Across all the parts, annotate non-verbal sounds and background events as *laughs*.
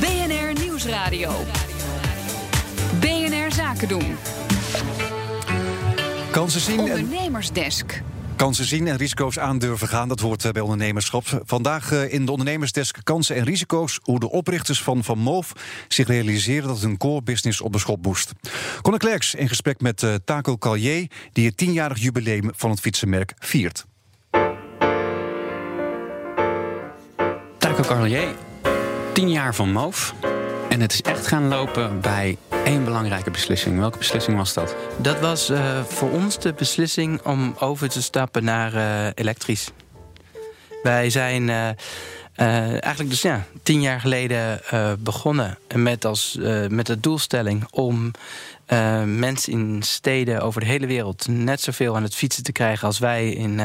BNR Nieuwsradio. BNR Zaken doen. Kansen zien, en, Ondernemersdesk. kansen zien en risico's aandurven gaan, dat hoort eh, bij ondernemerschap. Vandaag eh, in de ondernemersdesk kansen en risico's... hoe de oprichters van Van Moof zich realiseren dat hun core business op de schop boest. Conor Klerks in gesprek met eh, Taco Callier... die het tienjarig jubileum van het fietsenmerk viert. Taco Carlier, tien jaar van Moof. En het is echt gaan lopen bij één belangrijke beslissing. Welke beslissing was dat? Dat was eh, voor ons de beslissing om over te stappen naar eh, elektrisch. Wij zijn eh, eigenlijk dus ja, tien jaar geleden begonnen met, als, met de doelstelling om mensen in steden over de hele wereld net zoveel aan het fietsen te krijgen als wij in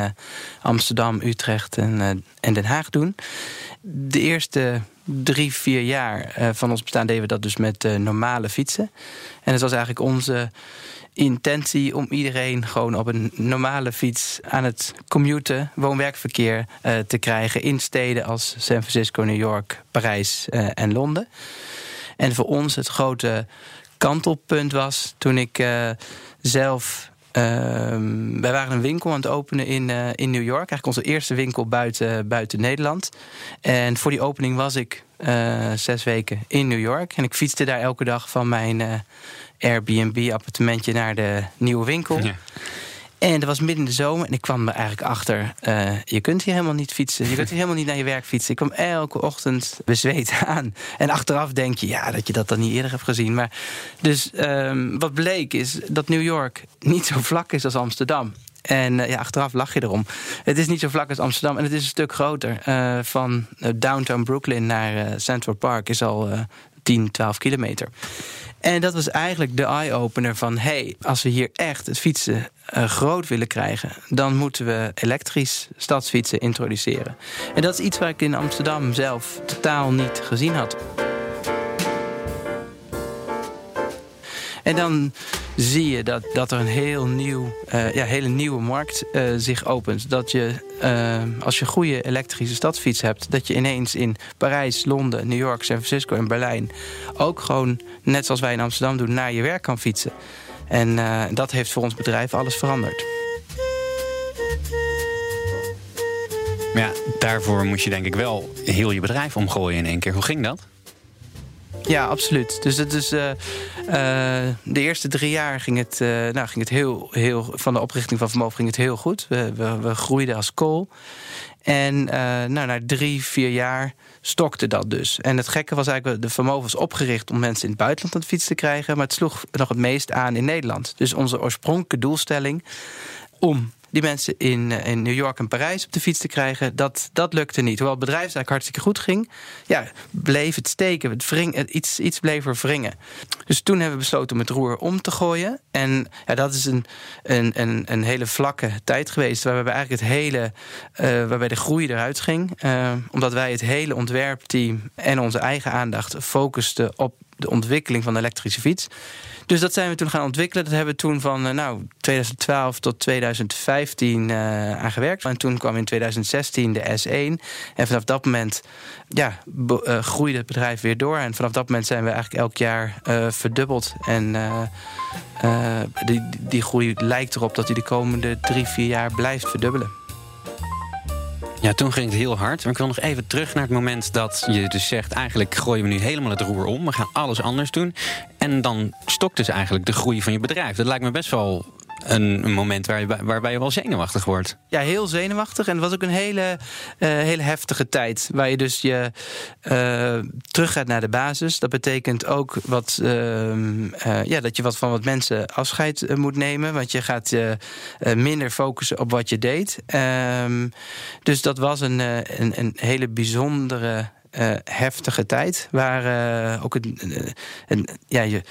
Amsterdam, Utrecht en, en Den Haag doen. De eerste drie, vier jaar eh, van ons bestaan deden we dat dus met eh, normale fietsen. En het was eigenlijk onze intentie om iedereen gewoon op een normale fiets aan het commuten, woon-werkverkeer eh, te krijgen in steden als San Francisco, New York, Parijs en Londen. En voor ons het grote kantelpunt was toen ik zelf. Ehm, wij waren een winkel aan het openen in, eh, in New York. Eigenlijk onze eerste winkel buiten, buiten Nederland. En voor die opening was ik eh, zes weken in New York. En ik fietste daar elke dag van mijn eh, Airbnb-appartementje naar de nieuwe winkel. Ja. En dat was midden in de zomer en ik kwam er eigenlijk achter... eh, je kunt hier helemaal niet fietsen. Je kunt hier helemaal niet naar je werk fietsen. Ik kwam elke ochtend bezweet *laughs* aan. En achteraf denk je, ja, dat je dat dan niet eerder hebt gezien. Maar dus ehm, wat bleek is dat New York niet zo vlak is als Amsterdam. En eh, ja, achteraf lach je erom. Het is niet zo vlak als Amsterdam en het is een stuk groter. Eh, van downtown Brooklyn naar Central Park is al eh 10, 12 kilometer. En dat was eigenlijk de eye-opener van... hey, als we hier echt het fietsen eh, groot willen krijgen... dan moeten we elektrisch stadsfietsen introduceren. En dat is iets waar ik in Amsterdam zelf totaal niet gezien had. En dan zie je dat, dat er een heel nieuw, eh, ja, hele nieuwe markt eh, zich opent. Dat je, eh, als je goede elektrische stadsfiets hebt... dat je ineens in Parijs, Londen, New York, San Francisco en Berlijn... ook gewoon, net zoals wij in Amsterdam doen, naar je werk kan fietsen. En dat heeft voor ons bedrijf alles veranderd. Maar ja, daarvoor moest je denk ik wel heel je bedrijf omgooien in één keer. Hoe ging dat? Ja, absoluut. Dus het is, eh, eh, de eerste drie jaar ging het, eh, nou, ging het heel, heel, van de oprichting van Vermogen ging het heel goed. We, we, we groeiden als kool. En nou, na drie, vier jaar stokte dat dus. En het gekke was eigenlijk, de Vermogen was opgericht om mensen in het buitenland aan de fiets te krijgen. Maar het sloeg nog het meest aan in Nederland. Dus onze oorspronkelijke doelstelling om die mensen in, eh, in New York en Parijs op de fiets te krijgen, dat, dat lukte niet. Hoewel het bedrijf eigenlijk hartstikke goed ging, ja, bleef het steken. Het wring, het, iets, iets bleef er wringen. Dus toen hebben we besloten om het roer om te gooien. En ja, dat is een, een, een, een hele vlakke tijd geweest, waarbij we eigenlijk het hele, eh, waarbij de groei eruit ging. Eh, omdat wij het hele ontwerpteam en onze eigen aandacht focusten op de ontwikkeling van de elektrische fiets. Dus dat zijn we toen gaan ontwikkelen. Dat hebben we toen van eh, nou, 2012 tot 2015 eh aan gewerkt. En toen kwam in 2016 de S1. En vanaf dat moment ja, eh, groeide het bedrijf weer door. En vanaf dat moment zijn we eigenlijk elk jaar verdubbeld. En die, die groei lijkt erop dat die de komende drie, vier jaar blijft verdubbelen. Ja, toen ging het heel hard. Maar ik wil nog even terug naar het moment dat je dus zegt... eigenlijk gooien we nu helemaal het roer om. We gaan alles anders doen. En dan stokt dus eigenlijk de groei van je bedrijf. Dat lijkt me best wel een, moment waar waarbij je wel zenuwachtig wordt. Ja, heel zenuwachtig. En het was ook een hele, eh, hele heftige tijd. Waar je dus je eh, terug gaat naar de basis. Dat betekent ook wat, ehm, eh, ja, dat je wat van wat mensen afscheid moet nemen. Want je gaat je minder focussen op wat je deed. Ehm, dus dat was een, een, een hele bijzondere, heftige tijd. Waar ook een, een- ja, je.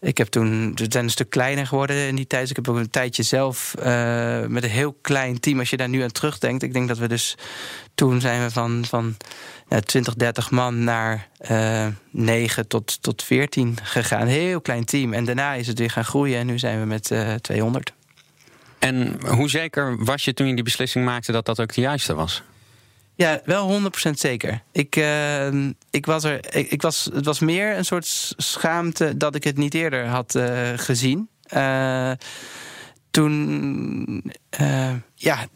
Ik heb toen, we zijn een stuk kleiner geworden in die tijd. Ik heb ook een tijdje zelf eh, met een heel klein team. Als je daar nu aan terugdenkt. Ik denk dat we dus toen zijn we van, van ja, 20, 30 man naar eh 9 tot, tot 14 gegaan. Een heel klein team. En daarna is het weer gaan groeien. En nu zijn we met eh 200. En hoe zeker was je toen je die beslissing maakte dat dat ook de juiste was? Ja, wel 100% zeker. Ik, uh, ik was er. Ik, was, het was meer een soort schaamte dat ik het niet eerder had uh, gezien. Uh, toen, uh, ja,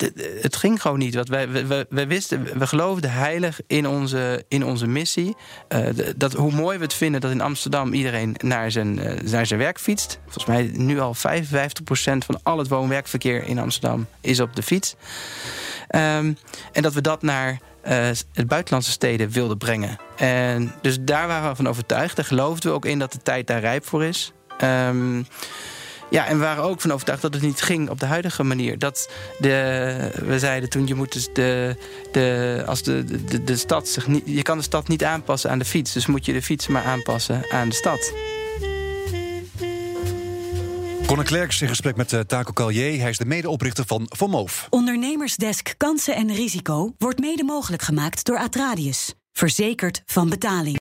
het ging gewoon niet. Want wij, we, we, wisten, we geloofden heilig in onze, in onze missie. Dat, hoe mooi we het vinden dat in Amsterdam iedereen naar zijn, naar zijn werk fietst. Volgens mij nu al 55% van al het woon-werkverkeer in Amsterdam is op de fiets. Um, en dat we dat naar het buitenlandse steden wilden brengen. En dus daar waren we van overtuigd. Daar geloofden we ook in dat de tijd daar rijp voor is. Um, ja, en we waren ook van overtuigd dat het niet ging op de huidige manier. Dat de, we zeiden toen, je moet dus de, de, als de, de, de stad zich niet, je kan de stad niet aanpassen aan de fiets. Dus moet je de fiets maar aanpassen aan de stad. Conor Klerks in gesprek met uh, Taco Callier. Hij is de medeoprichter van Moof. Ondernemersdesk Kansen en Risico wordt mede mogelijk gemaakt door Atradius. Verzekerd van betaling.